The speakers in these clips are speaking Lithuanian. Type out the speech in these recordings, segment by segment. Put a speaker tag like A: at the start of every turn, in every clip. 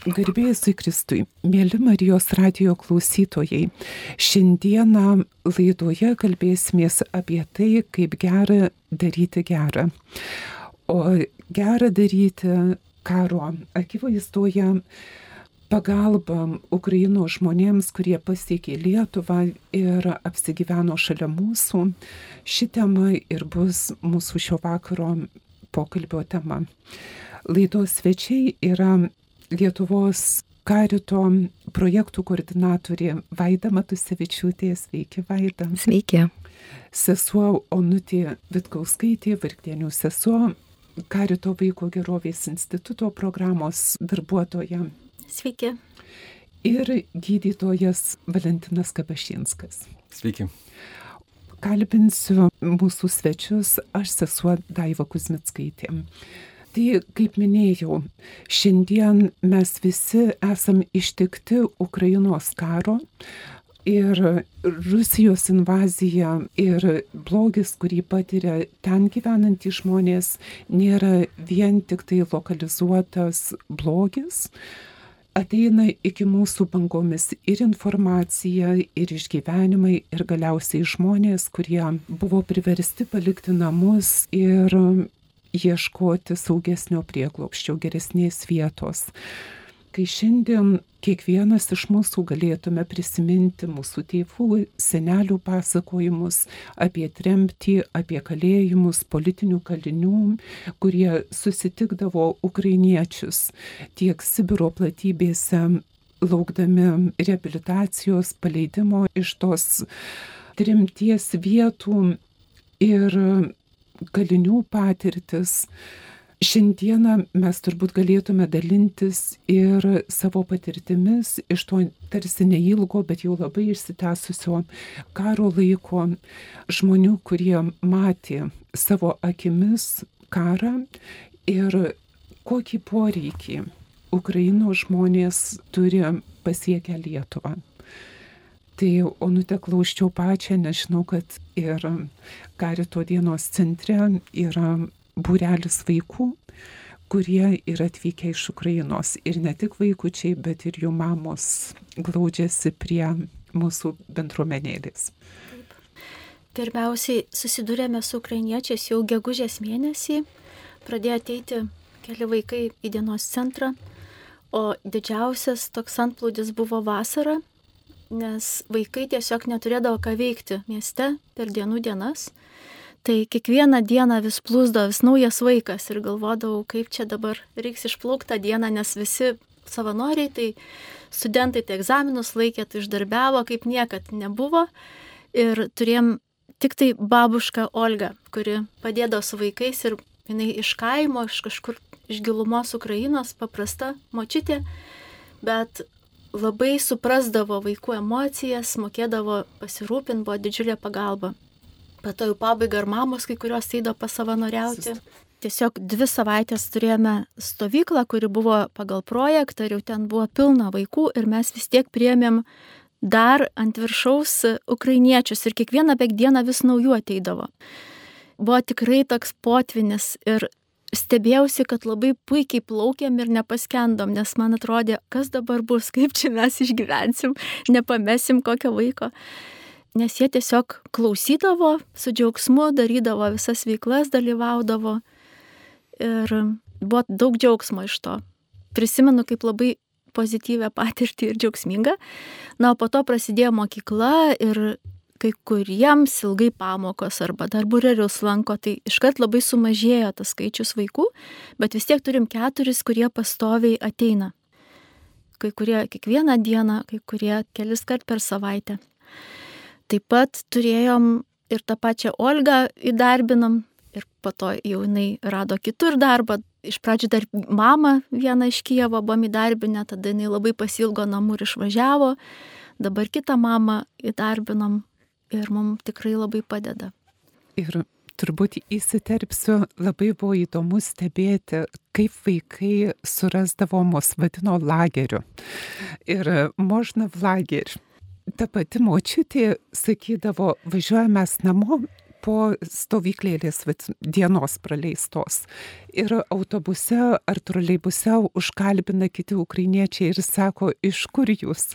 A: Garbėjusui Kristui, mėly Marijos radio klausytojai, šiandieną laidoje kalbėsimės apie tai, kaip gera daryti gerą. O gera daryti karo akivaizdoje pagalba Ukraino žmonėms, kurie pasiekė Lietuvą ir apsigyveno šalia mūsų. Ši tema ir bus mūsų šio vakaro pokalbio tema. Laidos svečiai yra Lietuvos karito projektų koordinatorė Vaida Matusevičiūtė. Sveiki, Vaida.
B: Sveiki.
A: Sesuo Onutė Vitkauskaitė, Virktienių sesuo, Karito vaiko gerovės instituto programos darbuotoja.
B: Sveiki.
A: Ir gydytojas Valentinas Kapašinskas.
C: Sveiki.
A: Kalbinsiu mūsų svečius, aš sesuo Daiva Kuzmitskaitė. Tai, kaip minėjau, šiandien mes visi esam ištikti Ukrainos karo ir Rusijos invazija ir blogis, kurį patiria ten gyvenantys žmonės, nėra vien tik tai lokalizuotas blogis. Ateina iki mūsų bangomis ir informacija, ir išgyvenimai, ir galiausiai žmonės, kurie buvo priversti palikti namus ir ieškoti saugesnio prieglopščio, geresnės vietos. Kai šiandien kiekvienas iš mūsų galėtume prisiminti mūsų tėvų, senelių pasakojimus apie tremtį, apie kalėjimus, politinių kalinių, kurie susitikdavo ukrainiečius tiek Sibiro platybėse, laukdami reabilitacijos, paleidimo iš tos trimties vietų ir kalinių patirtis. Šiandieną mes turbūt galėtume dalintis ir savo patirtimis iš to tarsi neilgo, bet jau labai išsitęsusio karo laiko žmonių, kurie matė savo akimis karą ir kokį poreikį Ukraino žmonės turi pasiekę Lietuvą. Tai onutę klauščiau pačią, nežinau, kad ir Karito dienos centre yra būrelis vaikų, kurie yra atvykę iš Ukrainos. Ir ne tik vaikučiai, bet ir jų mamos glaudžiasi prie mūsų bendruomenėlės.
B: Pirmiausiai susidūrėme su ukrainiečiais jau gegužės mėnesį, pradėjo ateiti keli vaikai į dienos centrą, o didžiausias toks antplūdis buvo vasarą, nes vaikai tiesiog neturėdavo ką veikti mieste per dienų dienas. Tai kiekvieną dieną vis plūsdo vis naujas vaikas ir galvodavau, kaip čia dabar reiks išplaukti tą dieną, nes visi savanoriai, tai studentai tai egzaminus laikė, tai išdarbiavo, kaip niekad nebuvo. Ir turėjom tik tai babušką Olgą, kuri padėdavo su vaikais ir jinai iš kaimo, iš kažkur iš gilumos Ukrainos, paprasta močiutė, bet labai suprasdavo vaikų emocijas, mokėdavo pasirūpinti, buvo didžiulė pagalba. Pato jau pabaiga ir mamos kai kurios eidavo pasavanoriauti. Tiesiog dvi savaitės turėjome stovyklą, kuri buvo pagal projektą ir jau ten buvo pilna vaikų ir mes vis tiek priemėm dar ant viršaus ukrainiečius ir kiekvieną beveik dieną vis naujų ateidavo. Buvo tikrai toks potvinis ir stebėjausi, kad labai puikiai plaukiam ir nepaskendom, nes man atrodė, kas dabar bus, kaip čia mes išgyvensim, nepamesim kokio vaiko. Nes jie tiesiog klausydavo, su džiaugsmu darydavo visas veiklas, dalyvaudavo ir buvo daug džiaugsmo iš to. Prisimenu kaip labai pozityvę patirtį ir džiaugsmingą. Na, o po to prasidėjo mokykla ir kai kuriems ilgai pamokos arba dar burelius lanko, tai iškart labai sumažėjo tas skaičius vaikų, bet vis tiek turim keturis, kurie pastoviai ateina. Kai kurie kiekvieną dieną, kai kurie kelis kart per savaitę. Taip pat turėjom ir tą pačią Olgą įdarbinom ir po to jau jinai rado kitur darbą. Iš pradžių dar mama vieną iš Kievo buvom įdarbinę, tada jinai labai pasilgo namų ir išvažiavo. Dabar kitą mamą įdarbinom ir mums tikrai labai padeda.
A: Ir turbūt įsiterpsiu, labai buvo įdomu stebėti, kaip vaikai surasdavo mus vadino lageriu. Ir možna v lagerį. Ta pati močiutė sakydavo, važiuojame namo, po stovyklėlės vat, dienos praleistos. Ir autobuse ar troleibuse užkalbina kiti ukrainiečiai ir sako, iš kur jūs?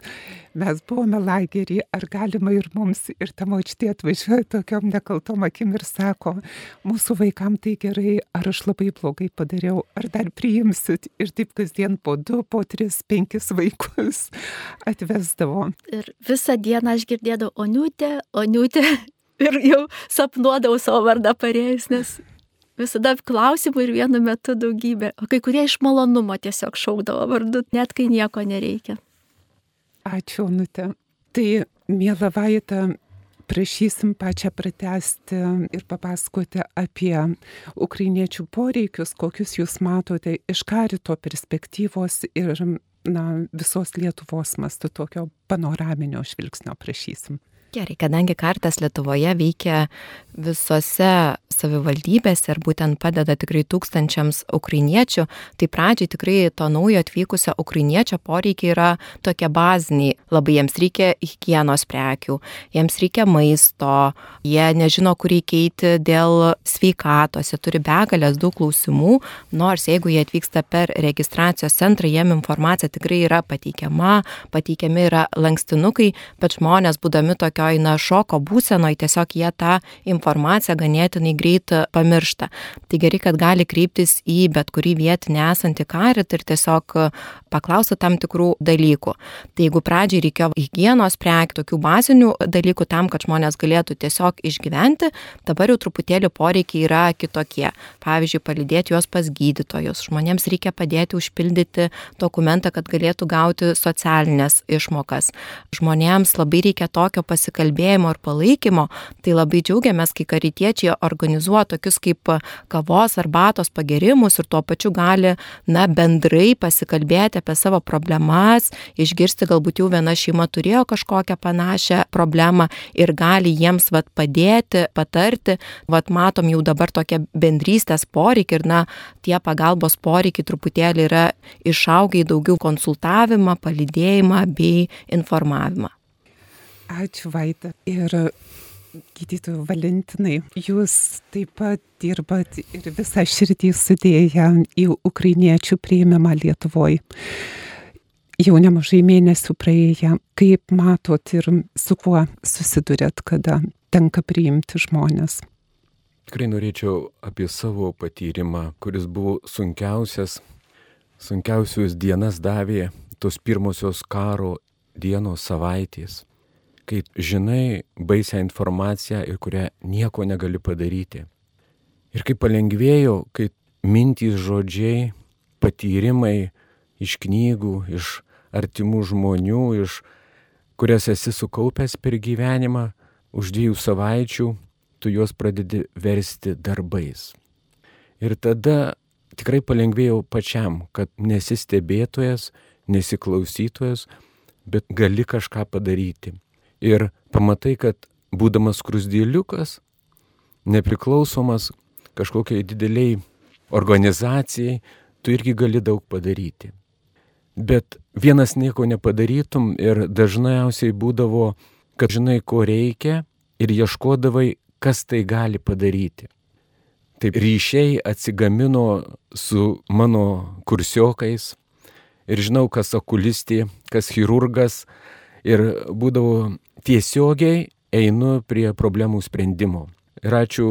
A: Mes buvome lagerį, ar galima ir mums? Ir ta močiutė atvažiuoja tokiom nekaltom akim ir sako, mūsų vaikam tai gerai, ar aš labai blogai padariau, ar dar priimsit. Ir taip kasdien po du, po tris, penkis vaikus atvesdavo.
B: Ir visą dieną aš girdėdavau, oniutė, oniutė, ir jau sapnuodavau savo vardą parėjus, nes visada klausimų ir vienu metu daugybė. O kai kurie iš malonumo tiesiog šaukdavo vardu, net kai nieko nereikia.
A: Ačiū, Nute. Tai, mėla Vaita, prašysim pačią pratesti ir papasakoti apie ukrainiečių poreikius, kokius jūs matote iš karito perspektyvos ir na, visos Lietuvos mastu tokio panoraminio žvilgsnio prašysim.
C: Gerai, kadangi kartas Lietuvoje veikia visose savivaldybėse ir būtent padeda tikrai tūkstančiams ukrainiečių, tai pradžiai tikrai to naujo atvykusio ukrainiečio poreikiai yra tokie baziniai. Labai jiems reikia hygienos prekių, jiems reikia maisto, jie nežino, kur įkeiti dėl sveikatos, jie turi begalės daug klausimų, nors jeigu jie atvyksta per registracijos centrą, jiem informacija tikrai yra pateikiama, pateikiami yra lankstinukai, bet žmonės būdami tokioj na šoko būsenoje, tiesiog jie tą informaciją ganėtinai greit pamiršta. Tai gerai, kad gali kreiptis į bet kurį vietinį esantį karitą ir tiesiog paklausti tam tikrų dalykų. Tai jeigu pradžiai reikėjo hygienos prekių, tokių bazinių dalykų tam, kad žmonės galėtų tiesiog išgyventi, dabar jau truputėlį poreikiai yra kitokie. Pavyzdžiui, palidėti juos pas gydytojus. Žmonėms reikia padėti užpildyti dokumentą, kad galėtų gauti socialinės išmokas. Žmonėms labai reikia tokio pasikalbėjimo ir palaikymo. Tai labai džiaugiamės, kai karitiečiai organizuoja tokius kaip kavos, arbatos pagerimus ir tuo pačiu gali, na, bendrai pasikalbėti apie savo problemas, išgirsti, galbūt jau viena šeima turėjo kažkokią panašią problemą ir gali jiems vat, padėti, patarti. Vat matom jau dabar tokia bendrystės poreikį ir na, tie pagalbos poreikiai truputėlį yra išaugai daugiau konsultavimą, palydėjimą bei informavimą.
A: Ačiū Vaita. Ir gydytojų Valentinai, jūs taip pat dirbat ir visą širdį sudėję į ukrainiečių priėmimą Lietuvoje. Jau nemažai mėnesių praėję, kaip matot ir su kuo susidurėt, kada tenka priimti žmonės.
D: Tikrai norėčiau apie savo patyrimą, kuris buvo sunkiausias, sunkiausius dienas davė tos pirmosios karo dienos savaitės kai žinai baisią informaciją ir kurią nieko negali padaryti. Ir kaip palengvėjo, kai mintys, žodžiai, patyrimai iš knygų, iš artimų žmonių, iš kurias esi sukaupęs per gyvenimą, už dviejų savaičių tu juos pradedi versti darbais. Ir tada tikrai palengvėjau pačiam, kad nesi stebėtojas, nesi klausytojas, bet gali kažką padaryti ir pamatai, kad būdamas krusdėliukas, nepriklausomas kažkokiai dideliai organizacijai, tu irgi gali daug padaryti. Bet vienas nieko nepadarytum ir dažniausiai būdavo, kad žinai, ko reikia ir ieškodavai, kas tai gali padaryti. Taip ryšiai atsigamino su mano kursiokais ir žinau, kas okulistė, kas chirurgas ir būdavo tiesiogiai einu prie problemų sprendimo. Ir ačiū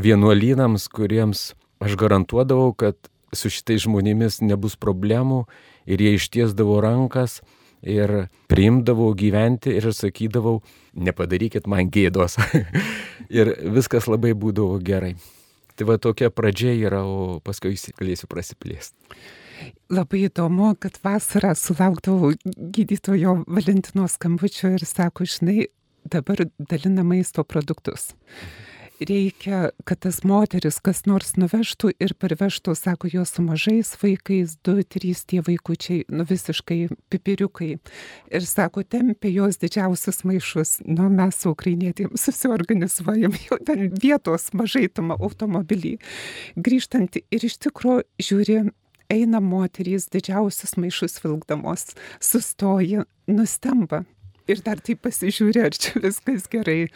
D: vienuolynams, kuriems aš garantuodavau, kad su šitais žmonėmis nebus problemų ir jie ištiesdavo rankas ir priimdavau gyventi ir sakydavau, nepadarykit man gėdos. ir viskas labai būdavo gerai. Tai va tokia pradžia yra, o paskui galėsiu prasiplėsti.
A: Labai įdomu, kad vasarą sulaukdavau gydytojo Valentino skambučio ir sako, žinai, dabar dalina maisto produktus. Reikia, kad tas moteris kas nors nuvežtų ir parvežtų, sako, jos su mažais vaikais, du, trys tie vaikučiai, nu visiškai pipiriukai. Ir sako, tempia jos didžiausius maišus. Nu, mes su ukrainietėm susiorganizuojam jau ten vietos mažai tam automobilį. Grįžtant ir iš tikrųjų žiūri, eina moterys didžiausius maišus vilkdamos, sustoja, nustemba. ir dar taip pasižiūri, ar čia viskas gerai.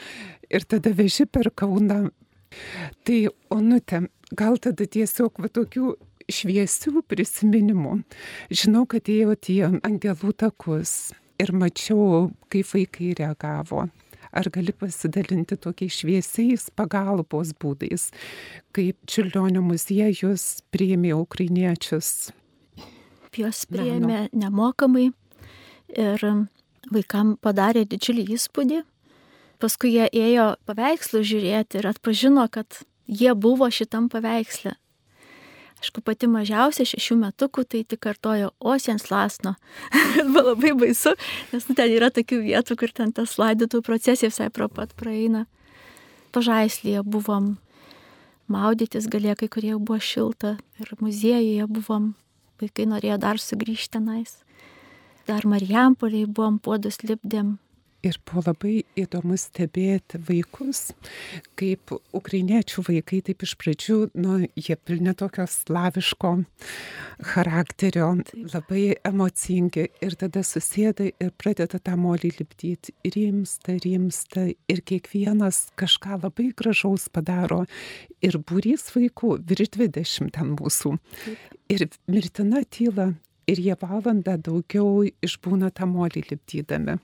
A: Ir tada veži per Kauną. Tai, onutė, gal tada tiesiog va tokių šviesių prisiminimų. Žinau, kad ėjo tie angelų takus ir mačiau, kaip vaikai reagavo. Ar gali pasidalinti tokiais šviesiais pagalbos būdais, kaip Čiurlionio muziejus priėmė ukrainiečius?
B: Juos priėmė nemokamai ir vaikam padarė didžiulį įspūdį. Paskui jie ėjo paveikslų žiūrėti ir atpažino, kad jie buvo šitam paveiksle. Aišku, pati mažiausia šešių metukų, tai tik kartojo Osiens lasno. Buvo labai baisu, nes nu, ten yra tokių vietų, kur ten tas laidotų procesija visai pro pat praeina. Pažaislyje buvom, maudytis galėjo, kai kurie buvo šilta ir muziejuje buvom, vaikai norėjo dar sugrįžti tenais dar Marijampoliai buvom puodus lipdėm.
A: Ir buvo labai įdomu stebėti vaikus, kaip ukrainiečių vaikai taip iš pradžių, nu, jie pilni tokio slaviško charakterio, labai emocingi ir tada susėda ir pradeda tą molį lipdyti. Rimsta, rimsta ir kiekvienas kažką labai gražaus padaro. Ir būrys vaikų, virš 20 ten mūsų. Ir mirtina tyla, ir jie valandą daugiau išbūna tą molį lipdydami.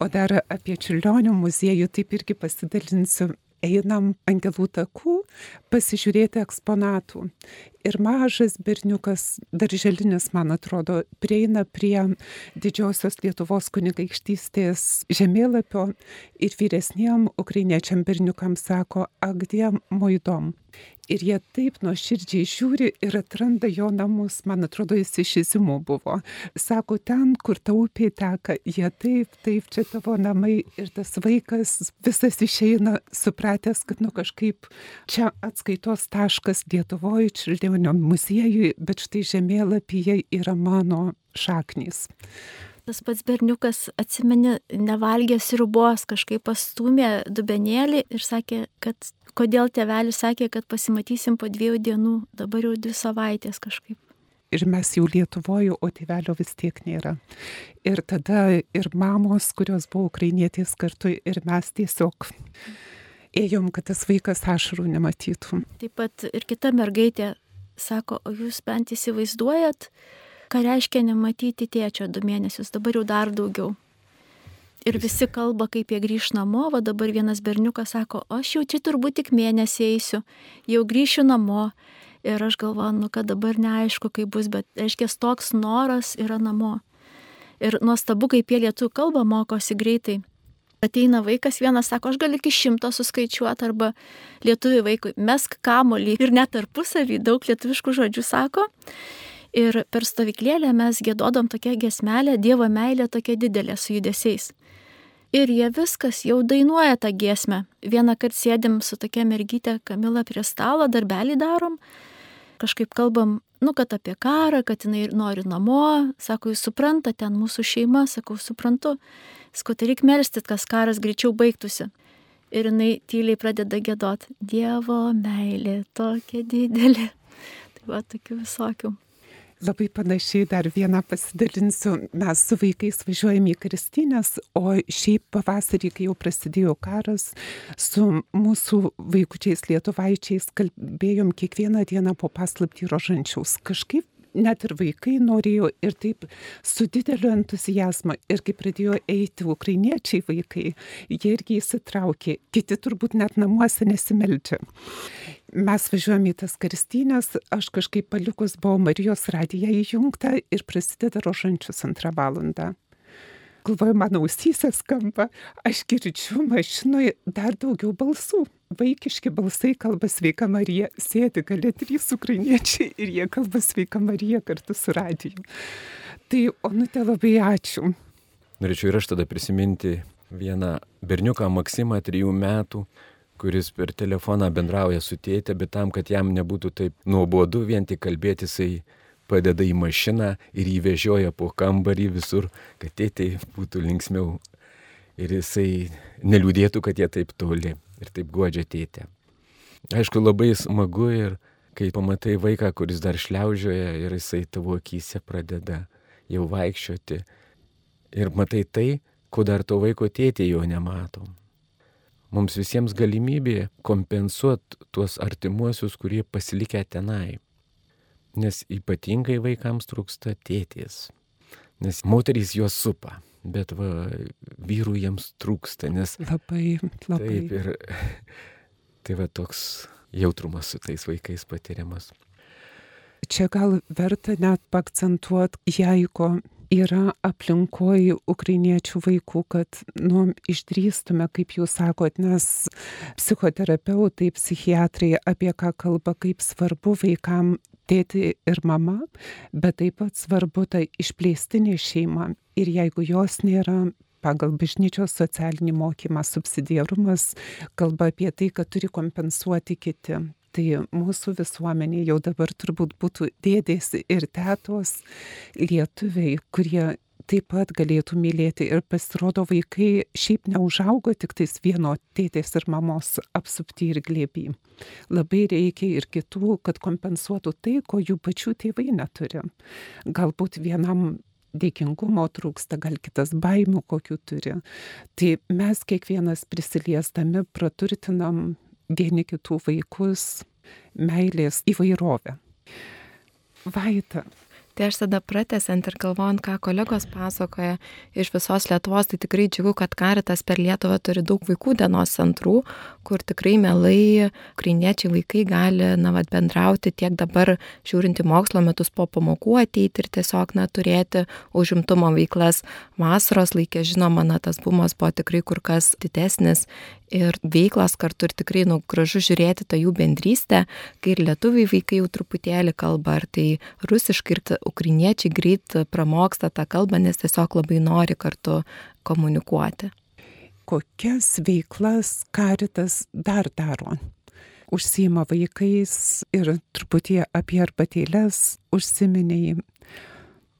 A: O dar apie Čiurlionio muziejų taip irgi pasidalinsiu. Einam angelų takų pasižiūrėti eksponatų. Ir mažas berniukas, darželinis, man atrodo, prieina prie didžiosios Lietuvos kunigaikštystės žemėlapio ir vyresniem ukrainiečiam berniukam sako, agdiem moidom ir jie taip nuoširdžiai žiūri ir atranda jo namus. Man atrodo, jis iš įsimų buvo. Sako, ten, kur ta upė teka, jie taip, taip, čia tavo namai. Ir tas vaikas visas išeina, supratęs, kad nu kažkaip čia atskaitos taškas Lietuvoje, Čirdėnio muziejui, bet štai žemėlapyje yra mano šaknys.
B: Tas pats berniukas, atsimeni, nevalgęs ribos, kažkaip pastumė dubenėlį ir sakė, kad kodėl tėvelis sakė, kad pasimatysim po dviejų dienų, dabar jau dvi savaitės kažkaip.
A: Ir mes jau Lietuvoje, o tėvelio vis tiek nėra. Ir tada ir mamos, kurios buvo ukrainietės kartu, ir mes tiesiog ėjom, kad tas vaikas ašarų nematytų.
B: Taip pat ir kita mergaitė sako, o jūs bent įsivaizduojat, ką reiškia nematyti tėčio du mėnesius, dabar jau dar daugiau. Ir visi kalba, kaip jie grįž namo, o dabar vienas berniukas sako, aš jau čia turbūt tik mėnesį eisiu, jau grįšiu namo. Ir aš galvoju, nu, kad dabar neaišku, kaip bus, bet, reiškia, toks noras yra namo. Ir nuostabu, kaip jie lietuvių kalbą mokosi greitai. Ateina vaikas, vienas sako, aš galiu iki šimto suskaičiuoti, arba lietuvių vaikui, mesk kamolį ir net tarpusavį daug lietuviškų žodžių sako. Ir per stovyklėlę mes gėdodom tokią gesmelę, Dievo meilė tokia didelė su judesiais. Ir jie viskas jau dainuoja tą giesmę. Vieną kartą sėdim su tokia mergytė Kamila prie stalo, darbelį darom, kažkaip kalbam, nu, kad apie karą, kad jinai nori namo, sako, jūs suprantate, ten mūsų šeima, sakau, suprantu, sakau, tai reikia melstit, kas karas greičiau baigtųsi. Ir jinai tyliai pradeda gėdot, Dievo meilė tokia didelė. Tai va, tokių visokių.
A: Labai panašiai dar vieną pasidalinsiu. Mes su vaikais važiuojame į Kristinės, o šiaip pavasarį, kai jau prasidėjo karas, su mūsų vaikučiais lietuvaičiais kalbėjom kiekvieną dieną po paslaptį rožančiaus. Kažkaip net ir vaikai norėjo ir taip su dideliu entuzijazmu. Ir kai pradėjo eiti ukrainiečiai vaikai, jie irgi įsitraukė, kiti turbūt net namuose nesimeldžia. Mes važiuojame į tas karstynės, aš kažkaip palikus buvau Marijos radiją įjungta ir prasideda rožančius antrą valandą galvoju, mano ausyse skamba, aš girdžiu mašinoje dar daugiau balsų. Vaikiški balsai kalba sveika Marija, sėdi gali trys ukrainiečiai ir jie kalba sveika Marija kartu su radiju. Tai, onutė, labai ačiū.
D: Norėčiau ir aš tada prisiminti vieną berniuką Maksimą, trijų metų, kuris per telefoną bendrauja su tėtė, bet tam, kad jam nebūtų taip nuobodu vien tik kalbėti, jisai padeda į mašiną ir jį vežioja po kambarį visur, kad tėtai būtų linksmiau ir jisai neliūdėtų, kad jie taip toli ir taip godžia tėtę. Aišku, labai smagu ir kai pamatai vaiką, kuris dar šliaužioja ir jisai tavo akise pradeda jau vaikščioti ir matai tai, ko dar to vaiko tėtė jo nematom. Mums visiems galimybė kompensuoti tuos artimuosius, kurie pasilikę tenai. Nes ypatingai vaikams trūksta tėtės. Nes moterys juos supa, bet va, vyrų jiems trūksta, nes...
A: Labai, labai.
D: Taip, ir tai va toks jautrumas su tais vaikais patiriamas.
A: Čia gal verta net pakcentuoti, jeigu yra aplinkoj ukrainiečių vaikų, kad nu, išdrįstume, kaip jūs sakot, nes psichoterapeutai, psichiatrai apie ką kalba, kaip svarbu vaikam tėti ir mama, bet taip pat svarbu ta išplėstinė šeima. Ir jeigu jos nėra, pagal bažnyčios socialinį mokymą subsidiarumas kalba apie tai, kad turi kompensuoti kiti. Tai mūsų visuomenė jau dabar turbūt būtų dėdės ir tetos lietuviai, kurie taip pat galėtų mylėti ir pasirodo vaikai šiaip neužaugo tik tais vieno tėtės ir mamos apsupti ir glėby. Labai reikia ir kitų, kad kompensuotų tai, ko jų pačių tėvai neturi. Galbūt vienam dėkingumo trūksta, gal kitas baimių kokių turi. Tai mes kiekvienas prisiliesdami praturtinam vieni kitų vaikus, meilės įvairovę. Vaita.
C: Tai aš tada pratęsant ir galvojant, ką kolegos pasakoja iš visos Lietuvos, tai tikrai džiugu, kad Karitas per Lietuvą turi daug vaikų dienos centrų, kur tikrai mielai ukrainiečiai vaikai gali, na, vad, bendrauti tiek dabar žiūrinti mokslo metus po pamokų ateiti ir tiesiog, na, turėti užimtumo veiklas. Vasaros laikė, žinoma, na, tas bumas buvo tikrai kur kas didesnis ir veiklos kartu ir tikrai, nu, gražu žiūrėti tą jų bendrystę, kai ir lietuviai vaikai jau truputėlį kalba, ar tai rusiškai ir ukrainiečiai greit pramoksta tą kalbą, nes tiesiog labai nori kartu komunikuoti.
A: Kokias veiklas karitas dar daro? Užsima vaikais ir truputį apie arbatėlės užsiminiai.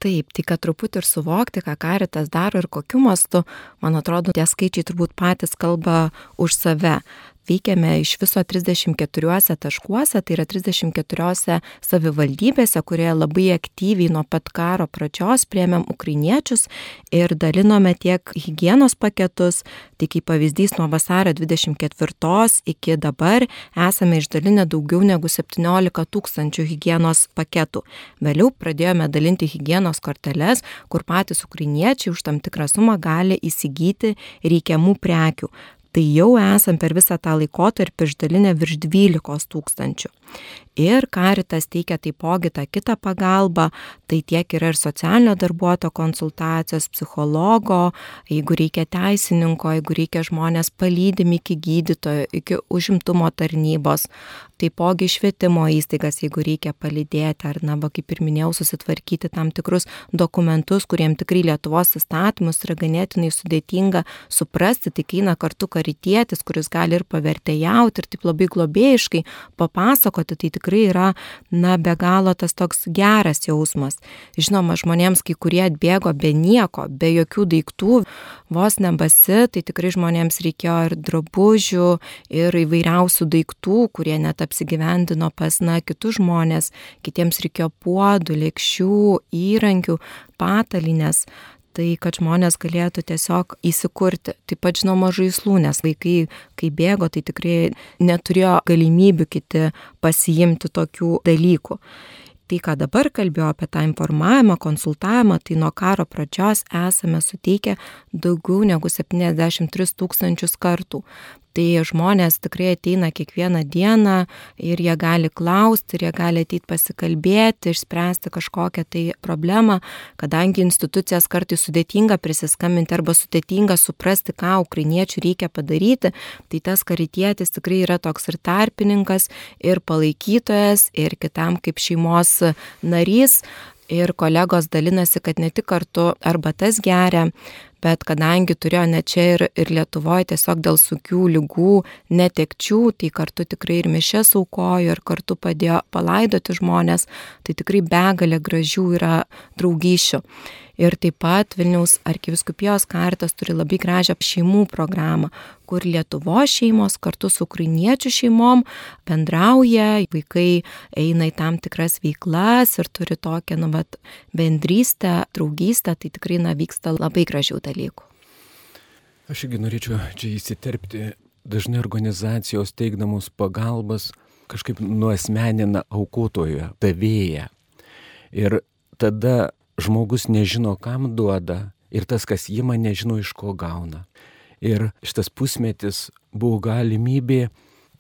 C: Taip, tai kad truputį ir suvokti, ką karitas daro ir kokiu mastu, man atrodo, tie skaičiai turbūt patys kalba už save veikiame iš viso 34 taškuose, tai yra 34 savivaldybėse, kurioje labai aktyviai nuo pat karo pradžios priemėm ukrainiečius ir dalinome tiek hygienos paketus, tai kaip pavyzdys nuo vasario 24 iki dabar esame išdalinę daugiau negu 17 tūkstančių hygienos paketų. Vėliau pradėjome dalinti hygienos korteles, kur patys ukrainiečiai už tam tikrą sumą gali įsigyti reikiamų prekių tai jau esam per visą tą laikotarpį išdalinę virš 12 tūkstančių. Ir karitas teikia taipogi tą kitą pagalbą, tai tiek yra ir socialinio darbuotojo konsultacijos, psichologo, jeigu reikia teisininko, jeigu reikia žmonės palydimi iki gydytojo, iki užimtumo tarnybos, taipogi švietimo įstaigas, jeigu reikia palydėti, ar, na, va, kaip ir minėjau, susitvarkyti tam tikrus dokumentus, kuriem tikrai Lietuvos įstatymus yra ganėtinai sudėtinga suprasti, tai eina kartu karitėtis, kuris gali ir pavertėjauti ir taip labai globėjiškai papasakoti, tai tikrai yra, na, be galo tas toks geras jausmas. Žinoma, žmonėms, kai kurie atbėgo be nieko, be jokių daiktų, vos nebasi, tai tikrai žmonėms reikėjo ir drabužių, ir įvairiausių daiktų, kurie net apsigyvendino pas, na, kitus žmonės, kitiems reikėjo puodų, lėkščių, įrankių, patalinės tai kad žmonės galėtų tiesiog įsikurti. Taip pat žinoma žaislų, nes vaikai, kai bėgo, tai tikrai neturėjo galimybių kiti pasiimti tokių dalykų. Tai, ką dabar kalbėjau apie tą informavimą, konsultavimą, tai nuo karo pradžios esame suteikę daugiau negu 73 tūkstančius kartų tai žmonės tikrai ateina kiekvieną dieną ir jie gali klausti, ir jie gali ateiti pasikalbėti, išspręsti kažkokią tai problemą, kadangi institucijas kartais sudėtinga prisiskambinti arba sudėtinga suprasti, ką ukrainiečių reikia padaryti, tai tas karitėtis tikrai yra toks ir tarpininkas, ir palaikytojas, ir kitam kaip šeimos narys. Ir kolegos dalinasi, kad ne tik kartu arbatas geria, bet kadangi turėjo net čia ir, ir Lietuvoje tiesiog dėl sukių lygų netekčių, tai kartu tikrai ir mišes aukojo ir kartu padėjo palaidoti žmonės, tai tikrai begalė gražių yra draugyšių. Ir taip pat Vilniaus arkiviskupijos kartas turi labai gražią šeimų programą, kur Lietuvo šeimos kartu su ukrainiečių šeimom bendrauja, vaikai eina į tam tikras veiklas ir turi tokią, nu, bet bendrystę, draugystę, tai tikrai, na, vyksta labai gražių dalykų.
D: Aš irgi norėčiau čia įsiterpti. Dažnai organizacijos teikdamos pagalbas kažkaip nuosmenina aukotoją, davėją. Ir tada žmogus nežino, kam duoda ir tas, kas jį man nežino, iš ko gauna. Ir šitas pusmetis buvo galimybė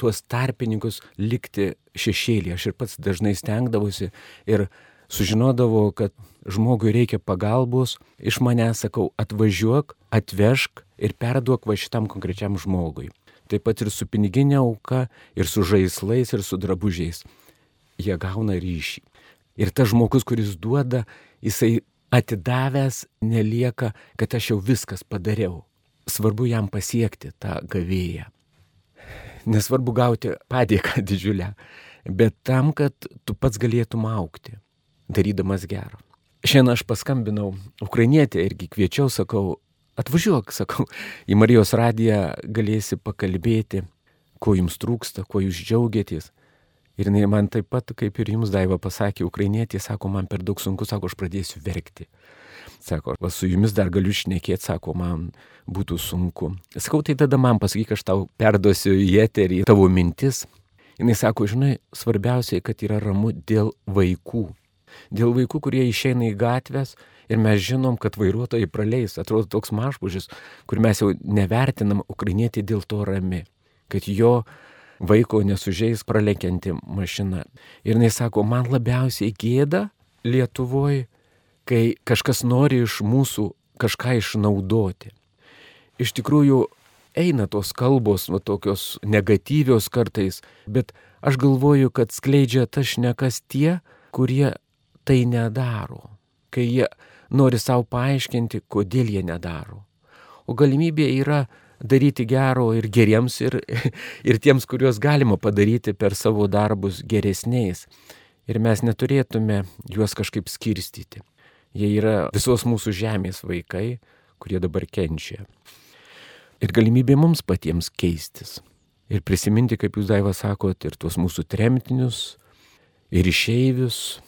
D: tuos tarpininkus likti šešėlį. Aš ir pats dažnai stengdavausi ir sužinodavau, kad žmogui reikia pagalbos, iš mane sakau, atvažiuok, atvežk ir perduok va šitam konkrečiam žmogui. Taip pat ir su piniginė auka, ir su žaislais, ir su drabužiais. Jie gauna ryšį. Ir tas žmogus, kuris duoda, jisai atidavęs nelieka, kad aš jau viskas padariau. Svarbu jam pasiekti tą gavėją. Nesvarbu gauti padėką didžiulę, bet tam, kad tu pats galėtum aukti, darydamas gerą. Šiandien aš paskambinau ukrainietė irgi kviečiau, sakau, atvažiuok, sakau, į Marijos radiją galėsi pakalbėti, ko jums trūksta, kuo jūs džiaugiatės. Ir jinai man taip pat, kaip ir jums Daiva pasakė, ukrainietė, sako, man per daug sunku, sako, aš pradėsiu verkti. Sako, va su jumis dar galiu šnekėti, sako, man būtų sunku. Sakau, tai tada man pasakyk, aš tau perduosiu į eterį tavo mintis. Jis sako, žinai, svarbiausia, kad yra ramu dėl vaikų. Dėl vaikų, kurie išeina į gatves ir mes žinom, kad vairuotojai praleis, atrodo toks mažbužis, kur mes jau nevertinam ukrainietį dėl to rami, kad jo vaiko nesužeis pralekianti mašina. Ir jis sako, man labiausiai gėda Lietuvoje, kai kažkas nori iš mūsų kažką išnaudoti. Iš tikrųjų, eina tos kalbos, va tokios negatyvios kartais, bet aš galvoju, kad skleidžia tas šnekas tie, kurie tai nedaro, kai jie nori savo paaiškinti, kodėl jie nedaro. O galimybė yra daryti gero ir geriems, ir, ir tiems, kuriuos galima padaryti per savo darbus geresniais. Ir mes neturėtume juos kažkaip skirstyti. Jie yra visos mūsų žemės vaikai, kurie dabar kenčia. Ir galimybė mums patiems keistis. Ir prisiminti, kaip jūs Daiva sakot, ir tuos mūsų tremtinius, ir išeivius,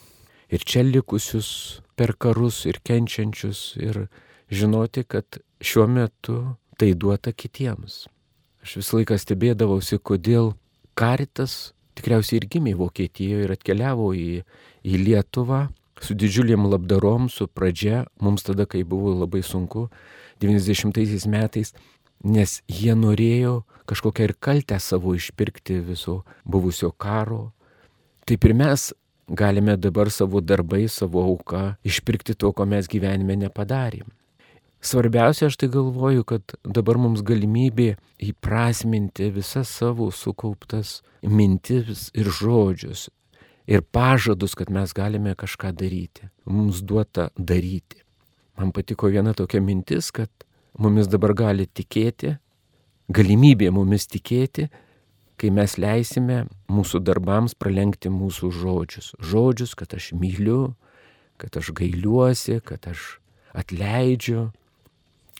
D: ir čia likusius per karus, ir kenčiančius, ir žinoti, kad šiuo metu tai duota kitiems. Aš visą laiką stebėdavausi, kodėl karitas tikriausiai ir gimė Vokietijoje ir atkeliavo į, į Lietuvą su didžiuliam labdarom, su pradžia, mums tada, kai buvo labai sunku, 90 metais, nes jie norėjo kažkokią ir kaltę savo išpirkti viso buvusio karo. Taip ir mes galime dabar savo darbai, savo auką išpirkti to, ko mes gyvenime nepadarėm. Svarbiausia, aš tai galvoju, kad dabar mums galimybė įprasminti visas savo sukauptas mintis ir žodžius ir pažadus, kad mes galime kažką daryti. Mums duota daryti. Man patiko viena tokia mintis, kad mumis dabar gali tikėti, galimybė mumis tikėti, kai mes leisime mūsų darbams pralenkti mūsų žodžius. Žodžius, kad aš myliu, kad aš gailiuosi, kad aš atleidžiu,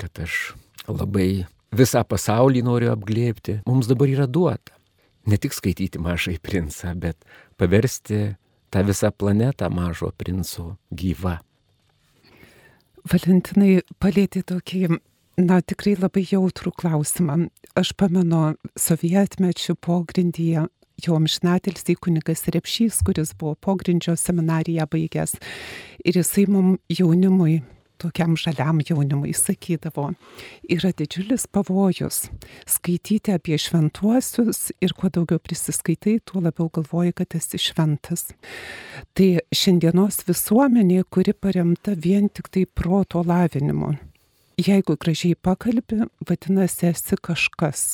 D: kad aš labai visą pasaulį noriu apglėpti, mums dabar yra duota. Ne tik skaityti mažai princą, bet paversti tą visą planetą mažo princo gyvą.
A: Valentinai palėtė tokį, na, tikrai labai jautrų klausimą. Aš pamenu sovietmečių pogrindyje jo amžinatelis kunigas Repšys, kuris buvo pogrindžio seminariją baigęs. Ir jisai mums jaunimui tokiam žaliam jaunimui sakydavo, yra didžiulis pavojus skaityti apie šventuosius ir kuo daugiau prisiskaitai, tuo labiau galvoji, kad esi šventas. Tai šiandienos visuomenė, kuri paremta vien tik tai proto lavinimu. Jeigu gražiai pakalbi, vadinasi, esi kažkas.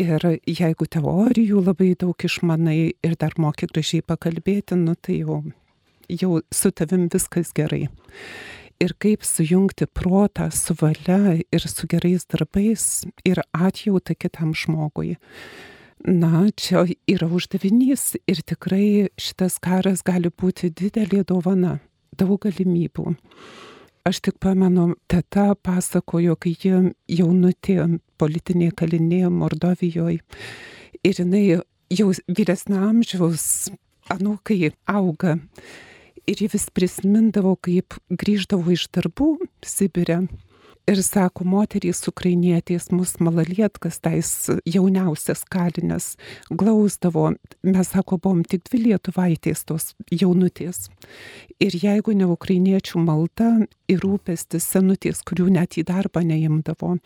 A: Ir jeigu teorijų labai daug išmanai ir dar moki gražiai pakalbėti, nu tai jau, jau su tavim viskas gerai ir kaip sujungti protą su valia ir su gerais darbais ir atjautą kitam žmogui. Na, čia yra uždavinys ir tikrai šitas karas gali būti didelė dovana, daug galimybių. Aš tik pamenu, teta pasakojo, kai ji jaunutė politinė kalinė Mordovijoje ir jinai jau vyresnio amžiaus anūkai auga Ir ji vis prisimindavo, kaip grįždavo iš darbų Sibirė Ir sako, moterys ukrainietės mus malalietkas, tais jauniausias kalinės, glausdavo, mes sako, buvom tik dvi lietuvaitės tos jaunutės. Ir jeigu ne ukrainiečių malda ir rūpestis senutės, kurių net į darbą neimdavo,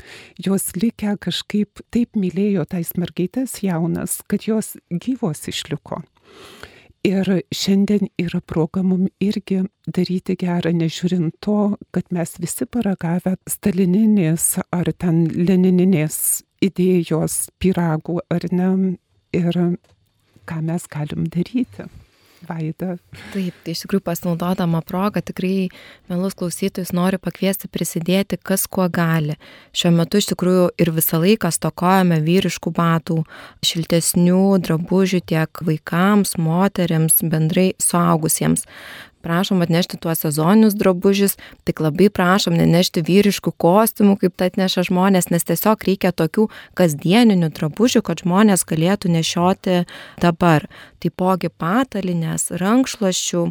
A: jos likę kažkaip taip mylėjo tais mergaitės jaunas, kad jos gyvos išliko. Ir šiandien yra proga mums irgi daryti gerą, nežiūrint to, kad mes visi paragavę stalininės ar ten lenininės idėjos piragų ar ne. Ir ką mes galim daryti. Vaida.
C: Taip, tai iš tikrųjų pasinaudodama progą tikrai melus klausytojus noriu pakviesti prisidėti, kas kuo gali. Šiuo metu iš tikrųjų ir visą laiką stokojame vyriškų batų, šiltesnių drabužių tiek vaikams, moteriams, bendrai suaugusiems prašom atnešti tuos sezoninius drabužius, tik labai prašom nenešti vyriškų kostiumų, kaip tai atneša žmonės, nes tiesiog reikia tokių kasdieninių drabužių, kad žmonės galėtų nešioti dabar. Taipogi patalinės, rankšluošių,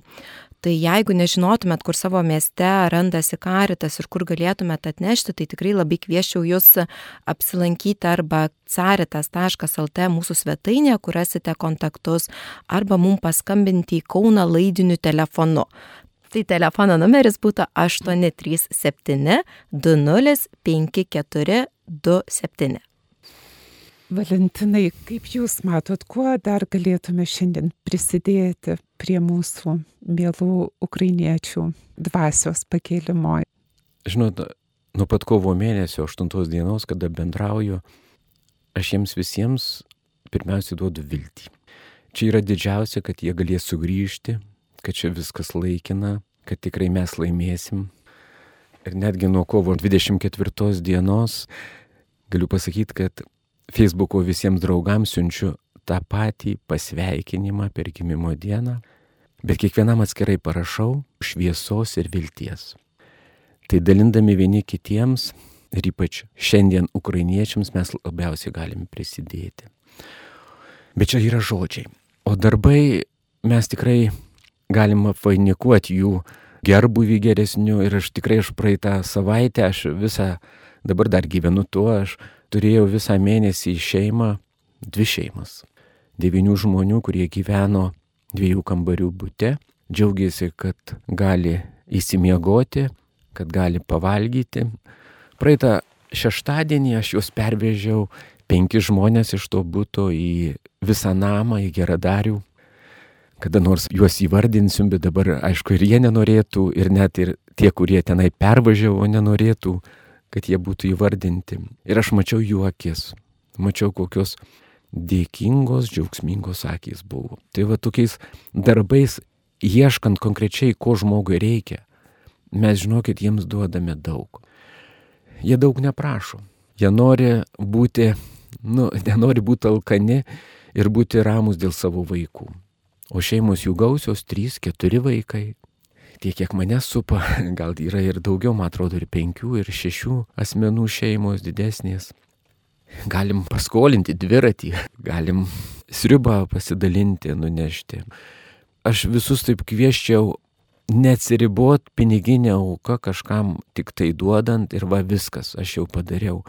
C: Tai jeigu nežinotumėt, kur savo mieste randasi karitas ir kur galėtumėt atnešti, tai tikrai labai kvieščiau jūs apsilankyti arba caritas.lt mūsų svetainėje, kur rasite kontaktus, arba mums paskambinti į Kauną laidiniu telefonu. Tai telefono numeris būtų 837 205427.
A: Valentinai, kaip Jūs matot, kuo dar galėtume šiandien prisidėti prie mūsų mielų ukrainiečių dvasios pakėlimo?
D: Žinot, nuo pat kovo mėnesio 8 dienos, kada bendrauju, aš jiems visiems pirmiausiai duodu viltį. Čia yra didžiausia, kad jie galės sugrįžti, kad čia viskas laikina, kad tikrai mes laimėsim. Ir netgi nuo kovo 24 dienos galiu pasakyti, kad Facebook'o visiems draugams siunčiu tą patį pasveikinimą per gimimo dieną, bet kiekvienam atskirai parašau šviesos ir vilties. Tai dalindami vieni kitiems ir ypač šiandien ukrainiečiams mes labiausiai galime prisidėti. Bet čia yra žodžiai. O darbai mes tikrai galim apvainikuoti jų gerbuvį geresnių ir aš tikrai aš praeitą savaitę, aš visą, dabar dar gyvenu tuo, aš turėjau visą mėnesį šeimą, dvi šeimas. Devinių žmonių, kurie gyveno dviejų kambarių būte, džiaugiasi, kad gali įsimiegoti, kad gali pavalgyti. Praeitą šeštadienį aš juos pervežiau penki žmonės iš to būto į visą namą, į geradarių. Kada nors juos įvardinsim, bet dabar aišku ir jie nenorėtų, ir net ir tie, kurie tenai pervažiavo, nenorėtų kad jie būtų įvardinti. Ir aš mačiau jų akis, mačiau kokios dėkingos, džiaugsmingos akys buvo. Tai va tokiais darbais, ieškant konkrečiai, ko žmogui reikia, mes žinokit, jiems duodame daug. Jie daug neprašo. Jie nori būti, nu, nenori būti alkani ir būti ramus dėl savo vaikų. O šeimos jų gausios, trys, keturi vaikai, tiek, kiek mane supa, gal yra ir daugiau, man atrodo, ir penkių, ir šešių asmenų šeimos didesnės. Galim paskolinti dviratį, galim sriubą pasidalinti, nunešti. Aš visus taip kvieščiau neatsiribot piniginę auką kažkam tik tai duodant ir va viskas, aš jau padariau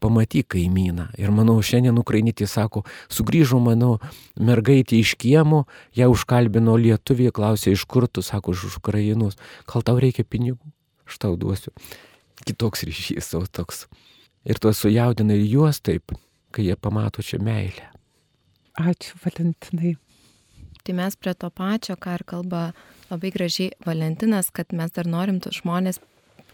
D: pamatyk kaimyną. Ir manau, šiandien ukrainitė sako, sugrįžo mano mergaitė iš kiemo, ją užkalbino lietuvė, klausė, iš kur tu, sako, iš Ukrainos, gal tau reikia pinigų, aš tau duosiu. Kitoks ryšys, o toks. Ir tuos sujaudina ir juos taip, kai jie pamato čia meilę.
A: Ačiū, Valentinai.
C: Tai mes prie to pačio, ką ir kalba labai gražiai Valentinas, kad mes dar norim žmonės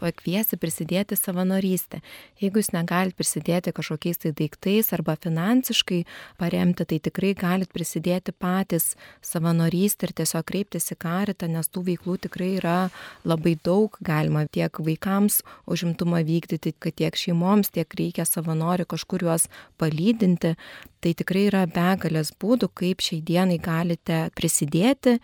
C: pakviesti prisidėti savanorystę. Jeigu jūs negalit prisidėti kažkokiais tai daiktais arba finansiškai paremti, tai tikrai galit prisidėti patys savanorystę ir tiesiog kreiptis į karitą, nes tų veiklų tikrai yra labai daug, galima tiek vaikams užimtumą vykdyti, kad tiek šeimoms, tiek reikia savanorių kažkur juos palydinti. Tai tikrai yra begalės būdų, kaip šiai dienai galite prisidėti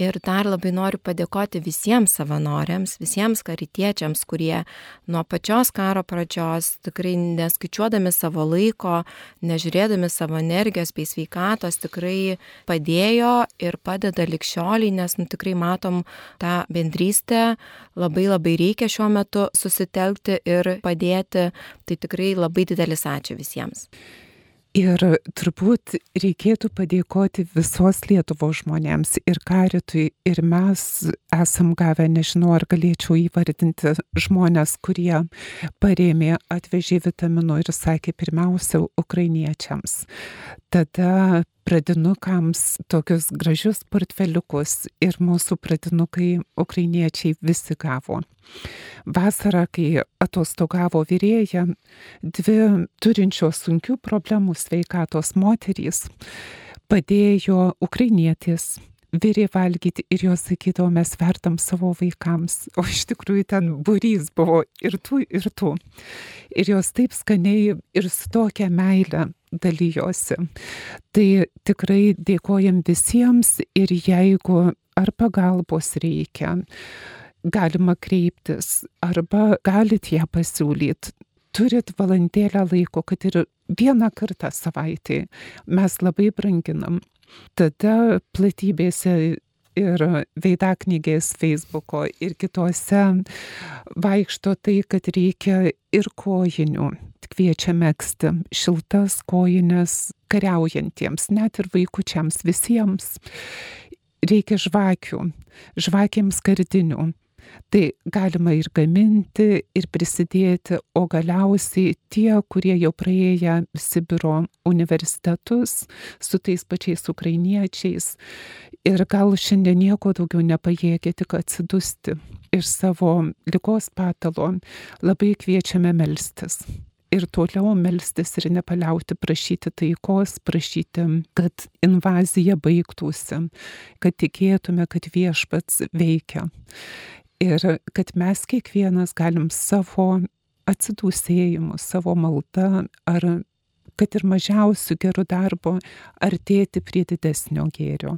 C: Ir dar labai noriu padėkoti visiems savanoriams, visiems karitiečiams, kurie nuo pačios karo pradžios, tikrai neskaičiuodami savo laiko, nežiūrėdami savo energijos bei sveikatos, tikrai padėjo ir padeda likščioliai, nes nu, tikrai matom tą bendrystę, labai labai reikia šiuo metu susitelkti ir padėti. Tai tikrai labai didelis ačiū visiems.
A: Ir turbūt reikėtų padėkoti visos Lietuvos žmonėms ir karitui, ir mes esam gavę, nežinau, ar galėčiau įvardinti žmonės, kurie parėmė, atvežė vitaminų ir sakė pirmiausia ukrainiečiams. Tada pradinukams tokius gražius portfeliukus ir mūsų pradinukai ukrainiečiai visi gavo. Vasarą, kai atostogavo vyrėja, dvi turinčios sunkių problemų sveikatos moterys padėjo ukrainietis virė valgyti ir jos sakydavo, mes vertam savo vaikams. O iš tikrųjų ten burys buvo ir tų, ir tų. Ir jos taip skaniai ir su tokia meile dalyjosi. Tai tikrai dėkojam visiems ir jeigu ar pagalbos reikia, galima kreiptis arba galit ją pasiūlyti. Turit valandėlę laiko, kad ir vieną kartą savaitį mes labai branginam. Tada platybėse ir veidaknygės Facebooko ir kitose vaikšto tai, kad reikia ir kojinių. Kviečia mėgsti šiltas kojines kariaujantiems, net ir vaikučiams, visiems. Reikia žvakių, žvakėms kardinių. Tai galima ir gaminti, ir prisidėti, o galiausiai tie, kurie jau praėję Sibiro universitetus su tais pačiais ukrainiečiais ir gal šiandien nieko daugiau nepajėgia tik atsidusti iš savo lygos patalo, labai kviečiame melstis. Ir toliau melstis ir nepaliauti prašyti taikos, prašyti, kad invazija baigtųsi, kad tikėtume, kad viešpats veikia ir kad mes kiekvienas galim savo atsidūsėjimu, savo malda ar kad ir mažiausių gerų darbo artėti prie didesnio gėrio.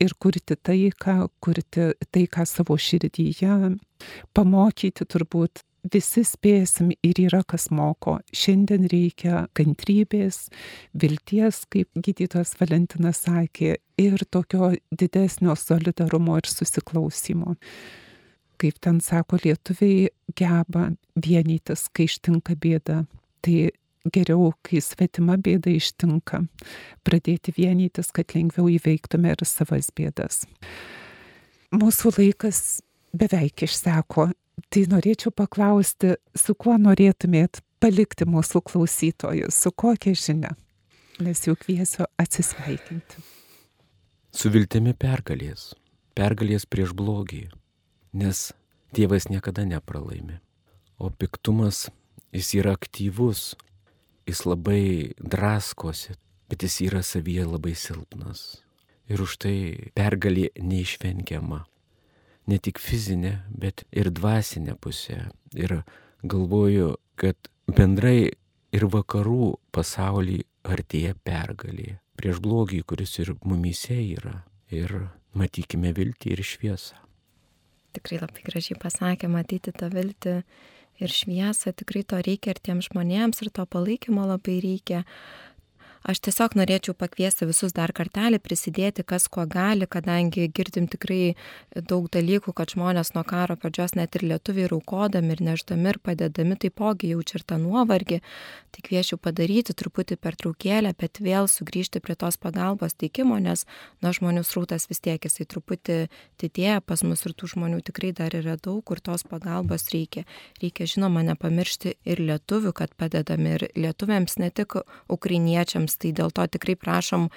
A: Ir kurti taiką, kurti taiką savo širdyje, pamokyti turbūt visi spėsim ir yra kas moko. Šiandien reikia kantrybės, vilties, kaip gydytojas Valentinas sakė, ir tokio didesnio solidarumo ir susiklausimo kaip ten sako, lietuviai geba vienytis, kai ištinka bėda. Tai geriau, kai svetima bėda ištinka, pradėti vienytis, kad lengviau įveiktume ir savas bėdas. Mūsų laikas beveik išseko, tai norėčiau paklausti, su kuo norėtumėt palikti mūsų klausytojus, su kokia žinia, nes jau kviesiu atsisveikinti.
D: Su viltimi pergalės, pergalės prieš blogį, nes Dievas niekada nepralaimi. O piktumas, jis yra aktyvus, jis labai draskosi, bet jis yra savyje labai silpnas. Ir už tai pergalė neišvengiama. Ne tik fizinė, bet ir dvasinė pusė. Ir galvoju, kad bendrai ir vakarų pasaulį artėja pergalė prieš blogį, kuris ir mumyse yra. Ir matykime viltį ir šviesą
C: tikrai labai gražiai pasakė, matyti tą viltį ir šviesą, tikrai to reikia ir tiems žmonėms, ir to palaikymo labai reikia. Aš tiesiog norėčiau pakviesti visus dar kartelį prisidėti, kas kuo gali, kadangi girdim tikrai daug dalykų, kad žmonės nuo karo pradžios net ir lietuviai raukodami ir neždami ir padedami taipogi jaučia ir tą nuovargį. Tai kviečiu padaryti truputį per traukėlę, bet vėl sugrįžti prie tos pagalbos teikimo, nes nuo žmonių srautas vis tiek jisai truputį didėja pas mus ir tų žmonių tikrai dar yra daug, kur tos pagalbos reikia. Reikia žinoma nepamiršti ir lietuvių, kad padedami ir lietuviams, ne tik ukrainiečiams žmonėms. Tai dėl to tikrai prašom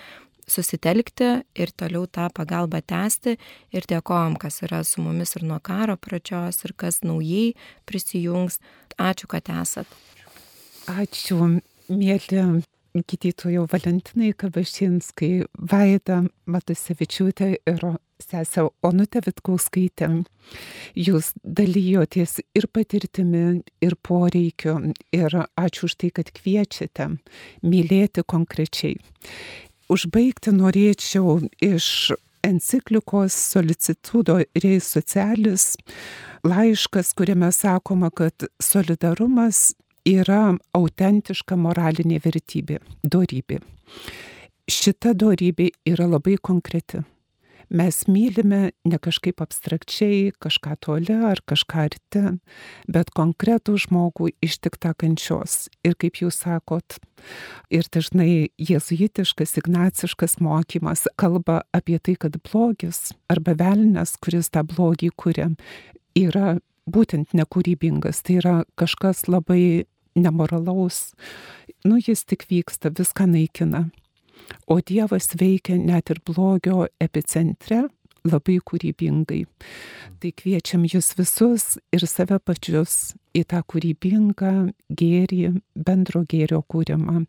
C: susitelkti ir toliau tą pagalbą tęsti ir dėkojom, kas yra su mumis ir nuo karo pradžios ir kas naujai prisijungs. Ačiū, kad esat.
A: Ačiū, mėly gydytojų Valentinai Kabašinskai, Vaida Matusevičiūtė ir sesė Onutė Vitkauskaitė. Jūs dalyjotės ir patirtimi, ir poreikiu, ir ačiū už tai, kad kviečiate mylėti konkrečiai. Užbaigti norėčiau iš enciklikos Solicitudo Reis Socialis laiškas, kuriame sakoma, kad solidarumas yra autentiška moralinė vertybė, dorybė. Šita dorybė yra labai konkreti mes mylime ne kažkaip abstrakčiai, kažką toli ar kažką arti, bet konkretų žmogų ištiktą kančios. Ir kaip jūs sakot, ir dažnai jėzuitiškas, ignaciškas mokymas kalba apie tai, kad blogis arba velnes, kuris tą blogį kuria, yra būtent nekūrybingas, tai yra kažkas labai nemoralaus, nu jis tik vyksta, viską naikina. O Dievas veikia net ir blogio epicentre labai kūrybingai. Tai kviečiam jūs visus ir save pačius į tą kūrybingą gėrį, bendro gėrio kūrimą.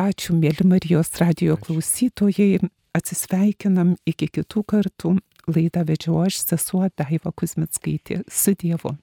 A: Ačiū, mėly Marijos radio klausytojai, atsisveikinam iki kitų kartų. Laidą vedžiu aš, sesuo Daiva Kuzmitskaitė. Su Dievu.